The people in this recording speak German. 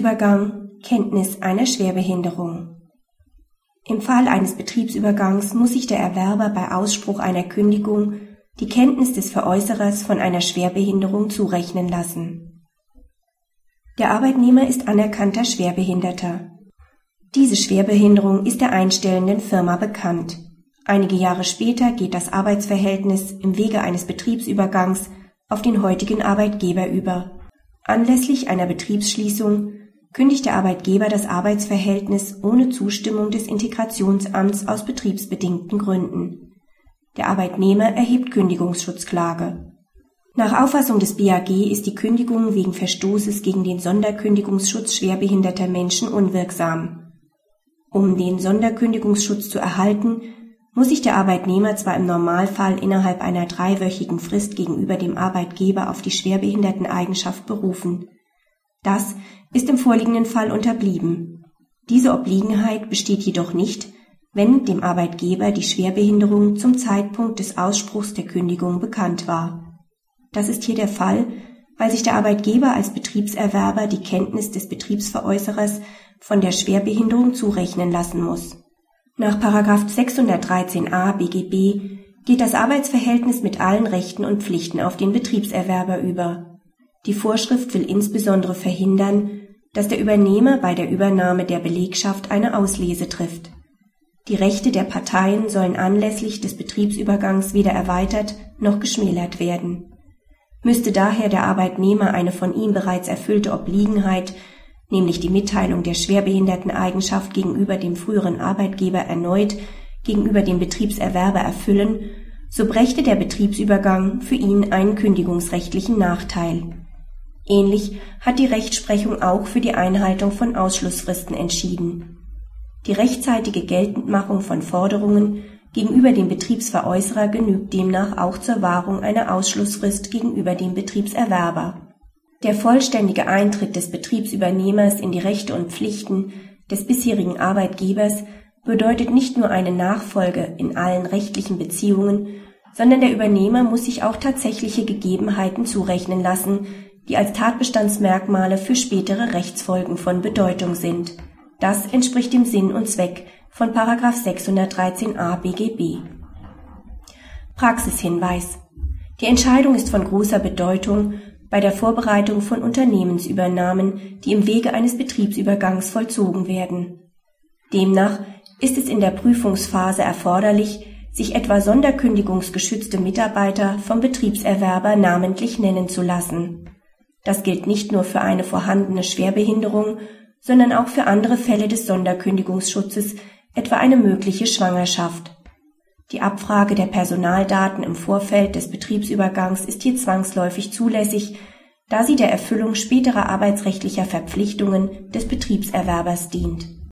Betriebsübergang Kenntnis einer Schwerbehinderung Im Fall eines Betriebsübergangs muss sich der Erwerber bei Ausspruch einer Kündigung die Kenntnis des Veräußerers von einer Schwerbehinderung zurechnen lassen. Der Arbeitnehmer ist anerkannter Schwerbehinderter. Diese Schwerbehinderung ist der einstellenden Firma bekannt. Einige Jahre später geht das Arbeitsverhältnis im Wege eines Betriebsübergangs auf den heutigen Arbeitgeber über. Anlässlich einer Betriebsschließung kündigt der Arbeitgeber das Arbeitsverhältnis ohne Zustimmung des Integrationsamts aus betriebsbedingten Gründen. Der Arbeitnehmer erhebt Kündigungsschutzklage. Nach Auffassung des BAG ist die Kündigung wegen Verstoßes gegen den Sonderkündigungsschutz schwerbehinderter Menschen unwirksam. Um den Sonderkündigungsschutz zu erhalten, muss sich der Arbeitnehmer zwar im Normalfall innerhalb einer dreiwöchigen Frist gegenüber dem Arbeitgeber auf die Schwerbehinderteneigenschaft berufen. Das ist im vorliegenden Fall unterblieben. Diese Obliegenheit besteht jedoch nicht, wenn dem Arbeitgeber die Schwerbehinderung zum Zeitpunkt des Ausspruchs der Kündigung bekannt war. Das ist hier der Fall, weil sich der Arbeitgeber als Betriebserwerber die Kenntnis des Betriebsveräußerers von der Schwerbehinderung zurechnen lassen muss nach 613a BGB geht das Arbeitsverhältnis mit allen Rechten und Pflichten auf den Betriebserwerber über. Die Vorschrift will insbesondere verhindern, dass der Übernehmer bei der Übernahme der Belegschaft eine Auslese trifft. Die Rechte der Parteien sollen anlässlich des Betriebsübergangs weder erweitert noch geschmälert werden. Müsste daher der Arbeitnehmer eine von ihm bereits erfüllte Obliegenheit nämlich die Mitteilung der Schwerbehinderteneigenschaft gegenüber dem früheren Arbeitgeber erneut gegenüber dem Betriebserwerber erfüllen, so brächte der Betriebsübergang für ihn einen kündigungsrechtlichen Nachteil. Ähnlich hat die Rechtsprechung auch für die Einhaltung von Ausschlussfristen entschieden. Die rechtzeitige Geltendmachung von Forderungen gegenüber dem Betriebsveräußerer genügt demnach auch zur Wahrung einer Ausschlussfrist gegenüber dem Betriebserwerber der vollständige Eintritt des Betriebsübernehmers in die Rechte und Pflichten des bisherigen Arbeitgebers bedeutet nicht nur eine Nachfolge in allen rechtlichen Beziehungen, sondern der Übernehmer muss sich auch tatsächliche Gegebenheiten zurechnen lassen, die als Tatbestandsmerkmale für spätere Rechtsfolgen von Bedeutung sind. Das entspricht dem Sinn und Zweck von 613a BGB. Praxishinweis Die Entscheidung ist von großer Bedeutung bei der Vorbereitung von Unternehmensübernahmen, die im Wege eines Betriebsübergangs vollzogen werden. Demnach ist es in der Prüfungsphase erforderlich, sich etwa sonderkündigungsgeschützte Mitarbeiter vom Betriebserwerber namentlich nennen zu lassen. Das gilt nicht nur für eine vorhandene Schwerbehinderung, sondern auch für andere Fälle des Sonderkündigungsschutzes, etwa eine mögliche Schwangerschaft. Die Abfrage der Personaldaten im Vorfeld des Betriebsübergangs ist hier zwangsläufig zulässig, da sie der Erfüllung späterer arbeitsrechtlicher Verpflichtungen des Betriebserwerbers dient